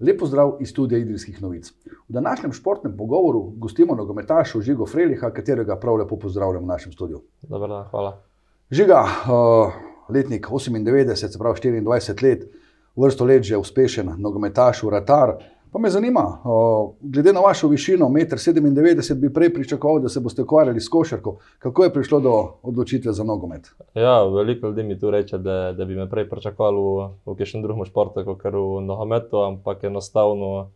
Lepo zdrav iz studia Idrijskih novic. V današnjem športnem pogovoru gostimo nogometaša Žigo Freliha, katerega prav lepo pozdravljam v našem studiu. Dobar dan, hvala. Žiga, uh, letnik 98, se pravi 24 let, vrsto let že uspešen nogometaš, vratar. Pa me zanima, glede na vašo višino, 1,97 m, bi prej pričakoval, da se boste ukvarjali s košarko. Kako je prišlo do odločitve za nogomet? Ja, veliko ljudi mi tu reče, da, da bi me prej pričakovali v, v kakšnem drugem športu, kot v nogometu, ampak enostavno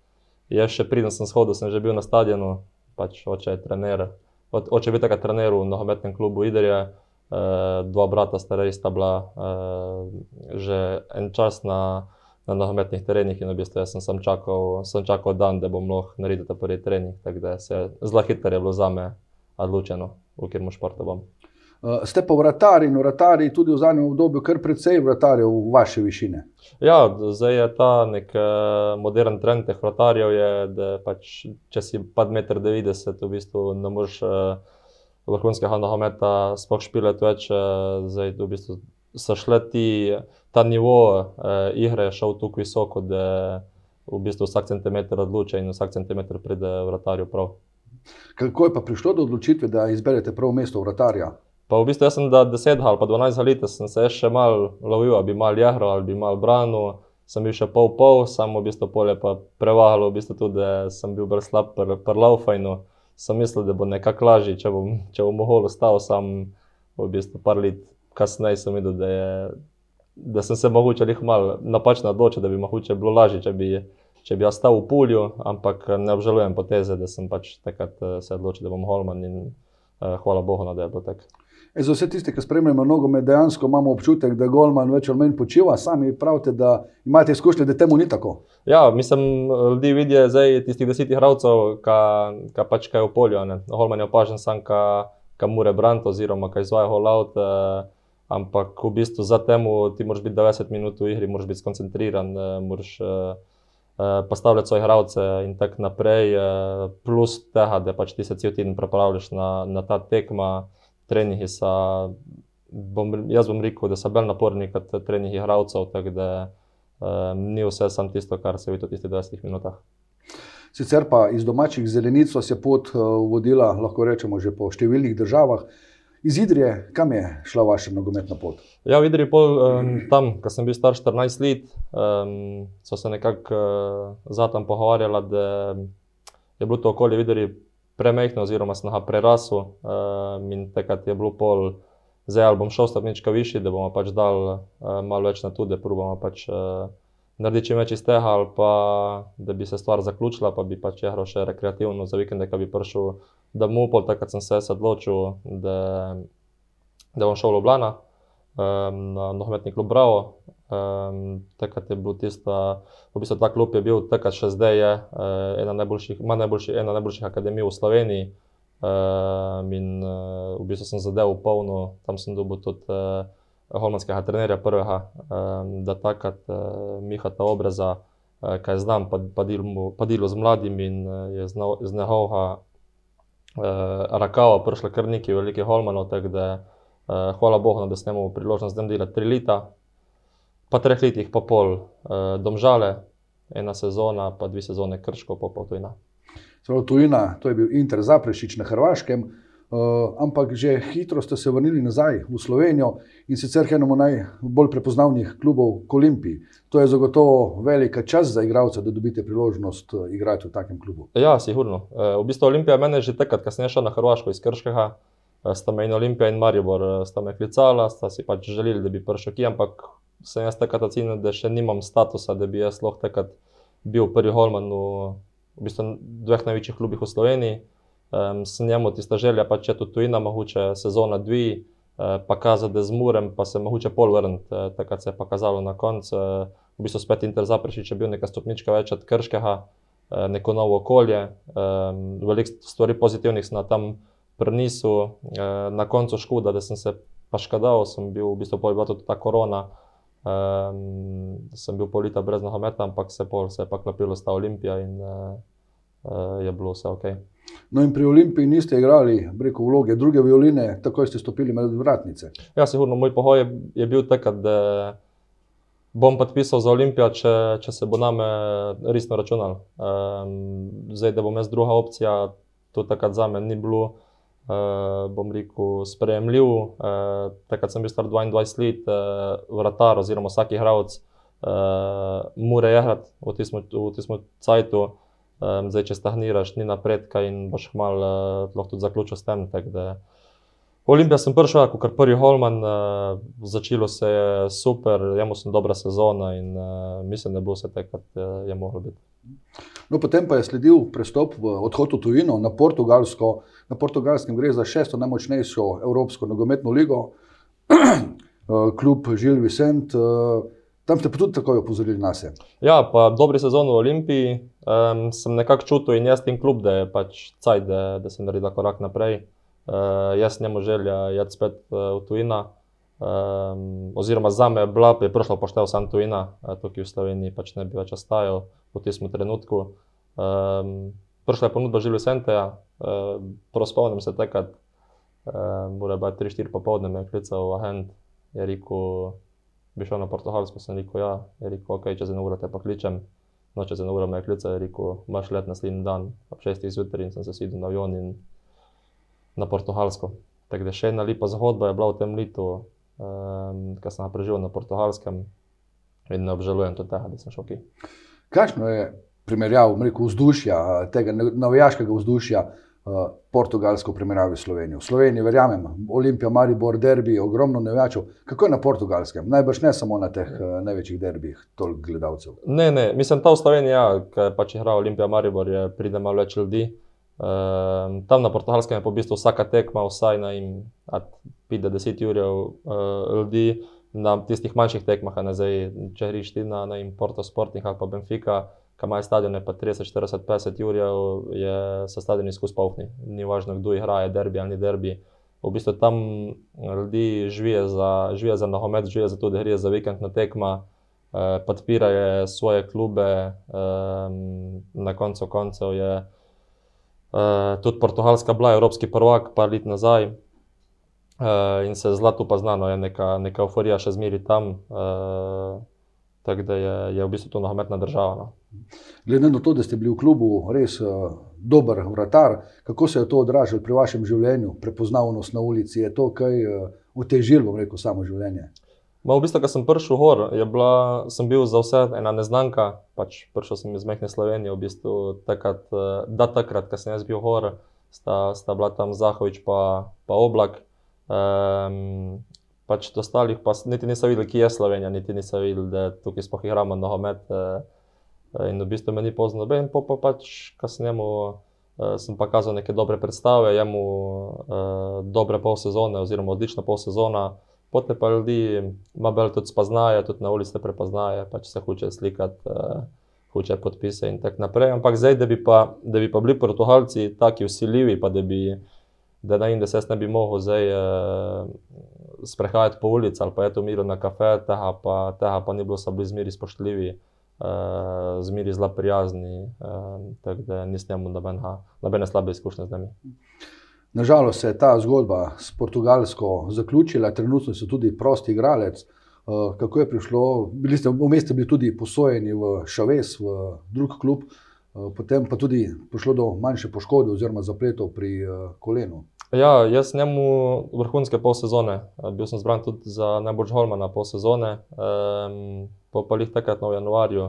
je še pridem sem shodil, sem že bil na stadionu, pač oče je trener. Oče je bil takrat trener v nogometnem klubu Idrija, eh, dva brata starejša bila eh, že en čas na na nogometnih terenih in v bistvu sem, sem, čakal, sem čakal dan, da bom lahko naredil ta prvi trening. Tako da se zelo hitro je bilo za me odločeno, v katerem športu bom. Uh, ste pa vratari in vratari tudi v zadnjem obdobju, kar precej vratarjev v vaše višine. Ja, zdaj je ta nek uh, modern trend teh vratarjev, je, da pač, če si pa 1,90 m, v bistvu ne moreš uh, vrhunskega nogometa sploh špilati več. Zdaj v bistvu so šle ti ta nivo uh, igre je šel tako visoko, da v bistvu vsak centimeter odloča in vsak centimeter pride vratarju prav. Kako je pa prišlo do odločitve, da izberete pravo mesto vratarja? Pa v bistvu sem da 10 ali pa 12 let, sem se še mal lovil, ali bi mal jahro ali bi mal branil. Sem bil še pol pol, samo v bistvu polje pa prevagalo, v bistvu tudi, da sem bil bolj slab pri pr laufajnu. Sem mislil, da bo nekako lažje, če bom, če bom mogel ostati sam v bistvu par let kasneje sem videl, da je da sem se mogoče jih malo napačno odločil, da bi mogoče bilo lažje, če bi, če bi ostal v pulju, ampak ne obžalujem poteze, da sem pač takrat eh, se odločil, da bom Holman in uh, hvala Bogu, no, da je bilo tako. E, za vse tiste, ki spremljajo nogomet, dejansko imamo občutek, da Golman več ali manj počiva. Sami pravite, da imate izkušnje, da temu ni tako. Ja, mislim, ljudi vidijo zdaj tistih desetih ravcev, ki pač kaj v polju. Ne. Holman je opažen sam, ki mure brant oziroma ki izvaja holaut. Uh, Ampak v bistvu za temu ti moraš biti 90 minut v igri, moraš biti skoncentriran, eh, moraš uh, uh, postavljati svoje igralce in tako naprej. Uh, plus tega, da pač ti se cel teden pripravljaš na, na ta tekma, treningi so. Bom, jaz bom rekel, da so bolj naporni kot treningi igralcev, tako da uh, ni vse samo tisto, kar se vidi v tistih 20 minutah. Sicer pa iz domačih zelenic se je pot uh, vodila, lahko rečemo, že po številnih državah. Iz Idrije, kam je šla vaša nogometna pot? Ja, v Idriji, pol, um, tam, ko sem bil star 14 let, um, so se nekako uh, zatem pogovarjali, da je bilo to okolje v Idriji premehko, oziroma sem ga prerasel. Um, in takrat je bilo pol, zdaj bom šel stopnička više, da bomo pač dal uh, malo več na to, da probamo pač. Uh, Narediti čim več iz tega, ali pa da bi se stvar zaključila, pa bi pač jahal še rekreativno za vikende, ki bi prišel bom upal, takrat sem se odločil, da, da bom šel v Ljubljana, um, na nogometni klub Bravo. Um, takrat je bil tista, v bistvu ta klub je bil takrat še zdaj, je, uh, ena, najboljših, najboljši, ena najboljših akademij v Sloveniji. Uh, in uh, v bistvu sem zadeval polno, tam sem dobil tudi uh, holmanskega trenerja, prvega, um, da takrat uh, Mihata obraza, uh, kaj znam, pa, pa delo z mladimi in uh, je z njegovega uh, Rakava prišla kar nekaj velikih holmanov, tako da uh, hvala Bogu, no, da smo imeli priložnost, da delamo tri leta, pa treh letih, pa pol uh, domžale, ena sezona, pa dve sezone krško, pa pol tujina. Zelo tujina, to je bil Inter Zaprešič na Hrvaškem. Uh, ampak že hitro ste se vrnili nazaj v Slovenijo in sicer k enemu najbolj prepoznavnih klubov, Olimpiji. To je zagotovo velika čas za igralce, da dobite priložnost uh, igrati v takem klubu. Ja, sigurno. Uh, v bistvu Olimpija mene že takrat, ko sem šel na Hrvaško iz Krškega, sta me in Olimpija in Maribor sta me klicala, sta si pač želeli, da bi prišel ki, ampak sem jaz takrat ocenil, da še nimam statusa, da bi jaz lahko takrat bil prvi Holman v, v bistvu dveh največjih klubih v Sloveniji um, s njemu tista želja, pa če to tujina, mogoče sezona dve, uh, pa kazati, da zmurem, pa se mogoče pol vrniti, uh, takrat se je pokazalo na koncu. Uh, v bistvu spet Inter zapreši, če je bil neka stopnička več od krškega, uh, neko novo okolje, um, veliko stvari pozitivnih sem na tam prnisu, uh, na koncu škoda, da sem se pa škadal, sem bil v bistvu pol tudi ta korona. Um, sem bil pol leta brez nogometa, ampak se, pol, se je pa klopilo sta Olimpija in uh, uh, je bilo vse ok. No, in pri Olimpiji niste igrali preko vloge druge violine, tako ste stopili med vratnice. Ja, sigurno, moj pohoj je, je bil tak, da bom podpisal za Olimpijo, če, če se bo name resno računal. Um, zdaj, da bom jaz druga opcija, to takrat za me ni bilo, uh, bom rekel, sprejemljiv. Uh, takrat sem bil star 22 let, uh, vratar oziroma vsak igralec uh, mora igrati v tem cajtu. Um, zdaj, če stagniraš, ni napredka in boš malo uh, lahko tudi zaključil s tem. Olimpija sem prišel, kot prvi Holman, uh, začelo se je super, imel sem dobra sezona in uh, mislim, da bo vse tako, kot uh, je moglo biti. No, potem pa je sledil prestop v odhod v tujino na Portugalsko. Na Portugalskem gre za šesto najmočnejšo evropsko nogometno ligo, kljub Žil Vicent. Tam ste pa tudi tako opozorili na sebe. Ja, pa dobri sezon v Olimpiji. Um, sem nekako čutil in jaz tem klub, da je pač caj, da, da sem naredil korak naprej. Uh, jaz njemu želja iti spet uh, v tujina. Um, oziroma, za me je bila, je prišla poštev sam tujina, uh, tukaj v Sloveniji pač ne bi več ostajal v tem trenutku. Um, prišla je ponudba Žilju Senteja, uh, prospomnim se takrat, uh, mora biti 3-4 popoldne, me je klical agent, je rekel, bi šel na Portugalsko, sem rekel, ja, je rekel, ok, če za eno uro te pa kličem. No, če za uro me je klical, rekel, imaš let naslednji dan, ob 6. zjutraj in sem se sedel na avion in na Portugalsko. Tako da še ena lepa zgodba je bila v tem letu, um, ki sem ga preživel na Portugalskem in ne obžalujem tega, da sem šel ki. Kakšno je primerjavo vzdušja, tega navijaškega vzdušja? Portugalsko primerjavi Slovenijo. V Sloveniji, verjamem, Olimpija, Maribor, derbi, ogromno navijačev. Kako je na portugalskem? Najbrž ne samo na teh največjih derbijih, toliko gledalcev. Ne, ne, mislim, ta v Sloveniji, ja, ki pač igra Olimpija, Maribor, je pride malo več ljudi. Uh, tam na portugalskem je po bistvu vsaka tekma, vsaj na 5-10 ur uh, ljudi, na tistih manjših tekmah, ne zdaj, če greš ti na, na Porto Sporting ali pa Benfica, ki imajo stadione pa 30, 40, 50 ur, je se stadion izkus polni. Ni važno, kdo igra, je derbi ali ni derbi. V bistvu tam ljudi živijo za, živijo za nogomet, živijo za to, da grejo za vikend na tekma, uh, podpirajo svoje klube, um, na koncu koncev je. Uh, tudi Portugalska bila evropski prvak, pa let nazaj. Uh, in se zlato pa znano, je neka, neka euforija še zmeri tam. Uh, tako da je, je v bistvu to nogometna država. No. Glede na to, da ste bili v klubu res uh, dober vratar, kako se je to odražalo pri vašem življenju, prepoznavnost na ulici, je to kaj uh, otežilo, bom rekel, samo življenje? Ma v bistvu, ko sem prišel gor, bila, sem bil za vse ena neznanka. Pač prišel sem iz Mehne Slovenije, v bistvu takrat, eh, da takrat, ko sem jaz bil gor, sta, sta bila tam Zahovič pa, pa Oblak. Um, pač ostalih pa niti nisem videl, kje je Slovenija, niti nisem videl, da tukaj sploh igramo nogomet. Uh, in v bistvu me ni poznal noben, pa, pa pač, njemu. Uh, sem pa kazal neke dobre predstave, jemu uh, dobre pol sezone, oziroma odlična pol sezona. Potem pa ljudi malo bolj tudi spoznajo, tudi na ulici prepoznajo, pač se hoče slikati, uh, hoče podpise in tako naprej. Ampak zdaj, da bi pa, da bi pa bili portugalci taki usiljivi, pa da bi, da na jim, da se jaz ne bi mogel zdaj uh, sprehajati po ulici ali pa je to miro na kafe, tega pa, tega pa ni bilo, so bili zmeri spoštljivi. Uh, zmeri zelo prijazni, uh, tako da nisem imel nobene slabe izkušnje z njimi. Nažalost se je ta zgodba s Portugalsko zaključila, trenutno so tudi prosti igralec. Eh, kako je prišlo? Bili ste vmes bili tudi posojeni v Šaves, v drug klub, eh, potem pa tudi prišlo do manjše poškodbe oziroma zapletov pri eh, kolenu. Ja, jaz njemu vrhunske pol sezone. Bil sem zbran tudi za najbolj Holmana pol sezone. Um, po pa jih takrat v januarju,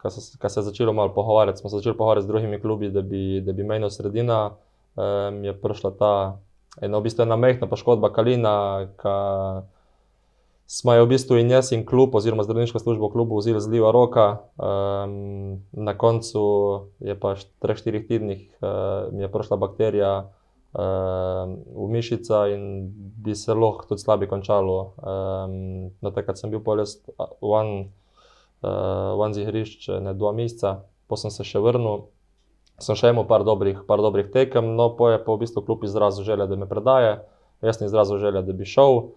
ko se, se je začelo malo pogovarjati, smo se začeli pogovarjati z drugimi klubi, da bi, da bi menil sredina um, je prišla ta ena, v bistvu ena mehna poškodba Kalina, ki smo jo v bistvu in jaz in klub, oziroma zdravniška služba v klubu, vzeli z leva roka. Um, na koncu je pa v 3-4 tednih uh, prišla bakterija. Uh, v mišica in bi se lahko tudi slabo končalo. Um, takrat sem bil poljes v Anzi hrišč, ne dva meseca, potem sem se še vrnil sem še imel par dobrih, par dobrih tekem, no, po je pa v bistvu kljub izrazu želja, da me predaje, jaz sem izrazil želja, da bi šel.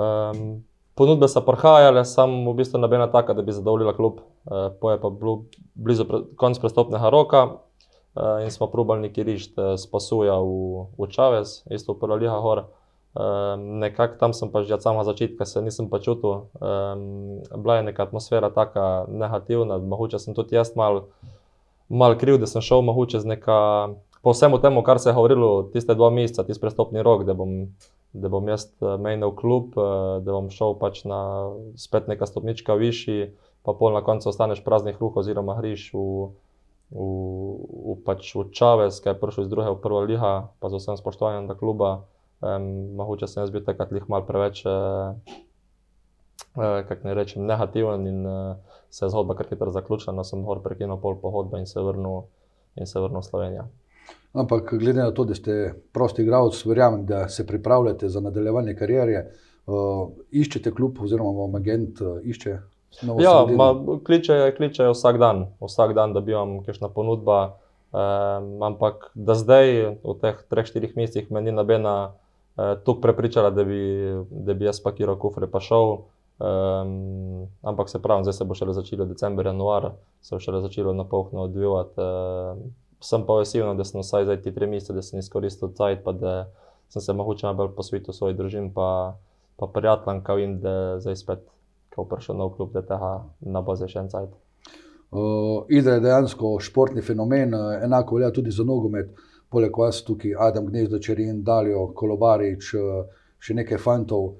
Um, ponudbe so prihajale, sem v bistvu nobena taka, da bi zadovoljila klub. Uh, po je pa bil blizu pre, konc prestopnega roka uh, in smo probali neki rišt uh, spasuja v, v Čavez, isto v Prva Liha Hor. Um, nekako tam sem pa že od samega začetka se nisem pa čutil. Um, bila je neka atmosfera tako negativna, mogoče sem tudi jaz mal, mal kriv, da sem šel mogoče z neka. Po vsemu temu, kar se je govorilo, tiste dva meseca, tisti prestopni rok, da bom, da bom jaz menil klub, da bom šel pač na spet neka stopnička višji, pa pol na koncu ostaneš praznih ruh, oziroma griš v, v, v, pač v Čavez, ki je prišel iz druge v prvo liha, pa z vsem spoštovanjem do kluba. Um, mogoče sem jaz bil takrat lih mal preveč, uh, uh, kako ne rečem, negativen in uh, se je zgodba kar hitro zaključila, no sem hor prekinil pol pohodbe in se vrnil, in se vrnil v Slovenijo. Ampak glede na to, da ste prosti igralec, verjamem, da se pripravljate za nadaljevanje kariere, uh, iščete klub oziroma agent uh, išče. Ja, ma, kličejo, kličejo vsak dan, vsak dan, da bi vam kakšna ponudba. Um, ampak da zdaj, v teh 3-4 mesecih, me ni nobena uh, tako prepričala, da bi, da bi jaz pakiral kufre pa šel. Um, ampak se pravi, zdaj se bo šele začelo decembr, januar, se bo šele začelo na polno odvijati. Uh, sem pa vesel, da sem vsaj za te tri mesece, da sem izkoristil cajt, pa da sem se mogoče najbolj posvetil svoji družini, pa, pa prijateljem, kao in da zdaj spet, ko prišel nov klub, da tega ne bo zdaj še en cajt. Uh, Ida je dejansko športni fenomen, enako velja tudi za nogomet poleg vas tukaj Adam Gnezdo, Čerin, Dalijo, Kolobarič, eh, še nekaj fantov.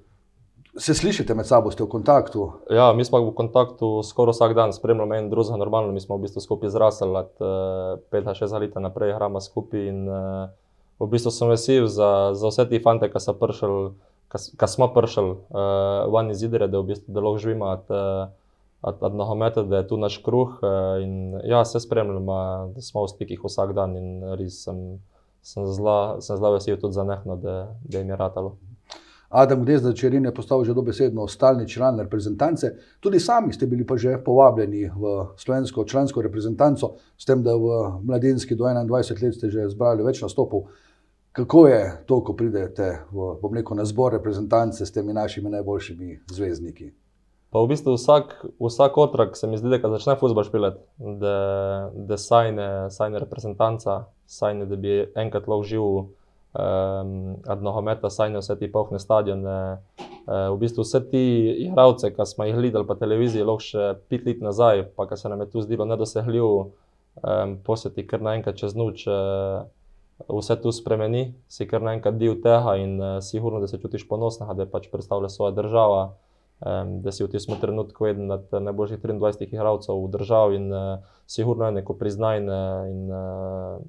Se slišite med sabo, ste v kontaktu? Ja, mi smo v kontaktu skoraj vsak dan, spremljamo en drugega normalno. Mi smo v bistvu skupaj zrasli, od 5-6 let naprej igramo skupaj. In, uh, v bistvu sem vesel za, za vse te fante, ki so prišli, ki smo prišli uh, van iz Idre, da v bistvu delo živimo od, od, od nogometa, da je tu naš kruh. Uh, in ja, se spremljamo, da smo v stikih vsak dan in res sem sem zelo vesel tudi za nehno, da, da jim je ratalo. Adam Gdezda Čerin je postal že dobesedno stalni član reprezentance. Tudi sami ste bili pa že povabljeni v slovensko člansko reprezentanco, s tem, da v mladinski do 21 let ste že zbrali več nastopov. Kako je to, ko pridete v, rekel, na zbor reprezentance s temi našimi najboljšimi zvezdniki? Pa v bistvu vsak, vsak otrok se mi zdi, da začne futbol špilati, da, da sajne, sajne reprezentanca, sajne, da bi enkrat lahko živel um, od nogometa, sajne vse ti pohne stadione. Uh, v bistvu vse ti igralce, ki smo jih gledali po televiziji, lahko še pet let nazaj, pa ki se nam je tu zdelo nedosegljivo, um, poseti kar naenkrat čez noč. Uh, Vse to spremeni, si kar naenkrat del tega, in uh, sigurno, da se čutiš ponosen, da pač predstavljaš svojo državo um, da si v tem trenutku eden od najboljših 23 igralcev v državi in uh, sigurno je neko priznanje. In, uh,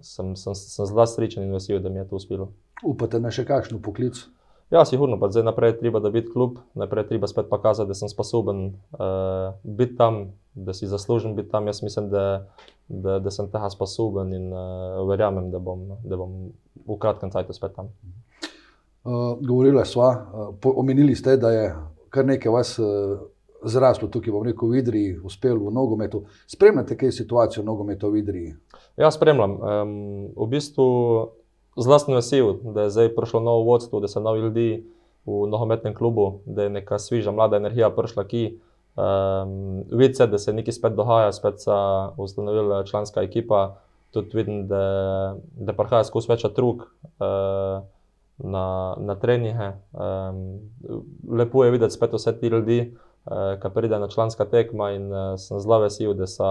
sem, sem, sem zelo srečen in vesel, da mi je to uspelo. Upate na še kakšen poklic? Ja, sigurno, pa zdaj naprej treba, da biti klub, naprej treba spet pokazati, da sem sposoben uh, biti tam, da si zaslužen biti tam. Jaz mislim, da, da, da sem tega sposoben in uh, verjamem, da bom, da bom v kratkem času spet tam. Uh, govorili smo, uh, omenili ste, da je kar nekaj vas uh, zraslo tukaj, bom rekel, v Idri, uspel v nogometu. Spremljate, kaj je situacija v nogometu v Idri? Ja, spremljam. Um, v bistvu sem vesel, da je zdaj prišlo novo vodstvo, da so novi ljudje v nogometnem klubu, da je neka sviža, mlada energija prišla ki. Um, Vidite se, da se nekaj spet dogaja, spet se je ustanovila članska ekipa. Tudi vidim, da, da prihaja skozi več trug. Uh, na, na treninge. Um, lepo je videti spet vse te ljudi, uh, ki pridejo na članska tekma in uh, sem zelo vesel, da so,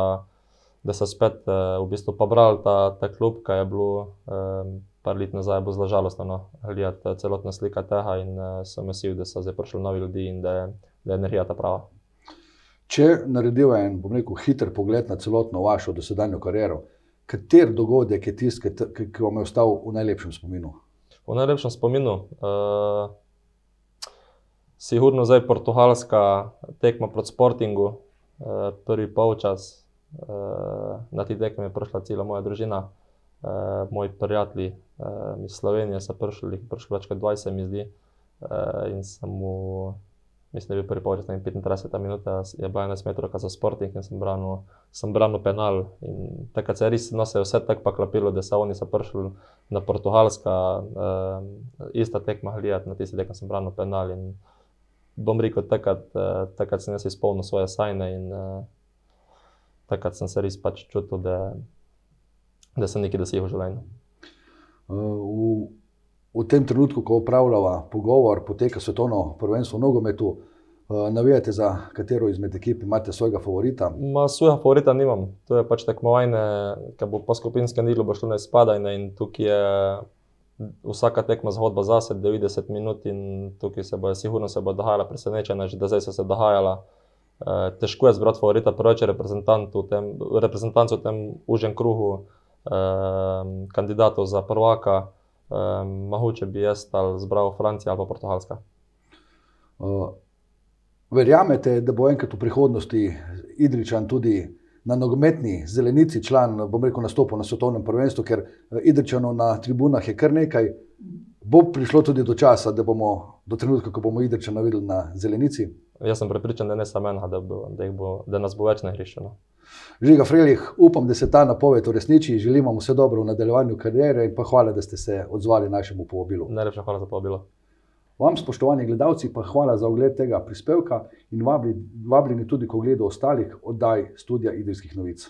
da so spet uh, v bistvu pobrali ta, ta klub, ki je bilo um, par let nazaj zelo žalostno no, gledati celotna slika tega in uh, sem vesel, da so zdaj prišli novi ljudi in da je, da je energija ta prava. Če naredijo en, bom rekel, hiter pogled na celotno vašo dosedanjo kariero, kater dogodek je tisti, ki, ki vam je ostal v najlepšem spominu? v najlepšem spominu. Uh, sigurno zdaj portugalska tekma proti Sportingu, uh, prvi polčas. Uh, na ti tekmi je prišla cela moja družina, uh, moji prijatelji uh, iz Slovenije so prišli, prišli več kot 20, mi zdi. Uh, in mu mislim, da je bil prvi polčas, 35 minut, je bila 11 metrov za sporting in sem branil, sem branil penal. In takrat se je res no, se je vse tako paklapilo, da so oni prišli na Portugalska, uh, ista tekma gledati, na tisti tekmi sem branil penal. In bom rekel, takrat, uh, takrat sem jaz izpolnil svoje sajne in uh, takrat sem se res pač čutil, da, da sem nekaj dosegel v življenju. Uh, v tem trenutku, ko upravljava pogovor, poteka svetovno prvenstvo v nogometu. Uh, navijate za katero izmed ekip, imate svojega favorita? Ma, svojega favorita nimam. To je pač tekmovanje, ki bo po skupinskem delu šlo na izpadanje in tukaj je vsaka tekma zgodba zase, 90 minut in tukaj se bo, sigurno se bo dogajala presenečenja, že da zdaj so se dogajala. Uh, težko je zbrati favorita, preveč je reprezentantov v tem užem krugu, uh, kandidatov za prvaka. Um, mogoče bi jaz ali zbral Francija ali Portugalska. Uh, verjamete, da bo enkrat v prihodnosti Idričan tudi na nogometni zelenici član, bom rekel, nastopil na svetovnem prvenstvu, ker Idričanov na tribunah je kar nekaj. Bo prišlo tudi do časa, da bomo do trenutka, ko bomo Idričana videli na zelenici? Jaz sem prepričan, da ne samo ena, da, da, da nas bo več na hrišču. No. Žiga Frelih, upam, da se ta napoved uresniči. Želim vam vse dobro v nadaljevanju karijere in pa hvala, da ste se odzvali našemu povabilu. Najlepša hvala za povabilo. Vam, spoštovani gledalci, pa hvala za ogled tega prispevka in vabljeni tudi k ogledu ostalih oddaj Studia Idrijskih novic.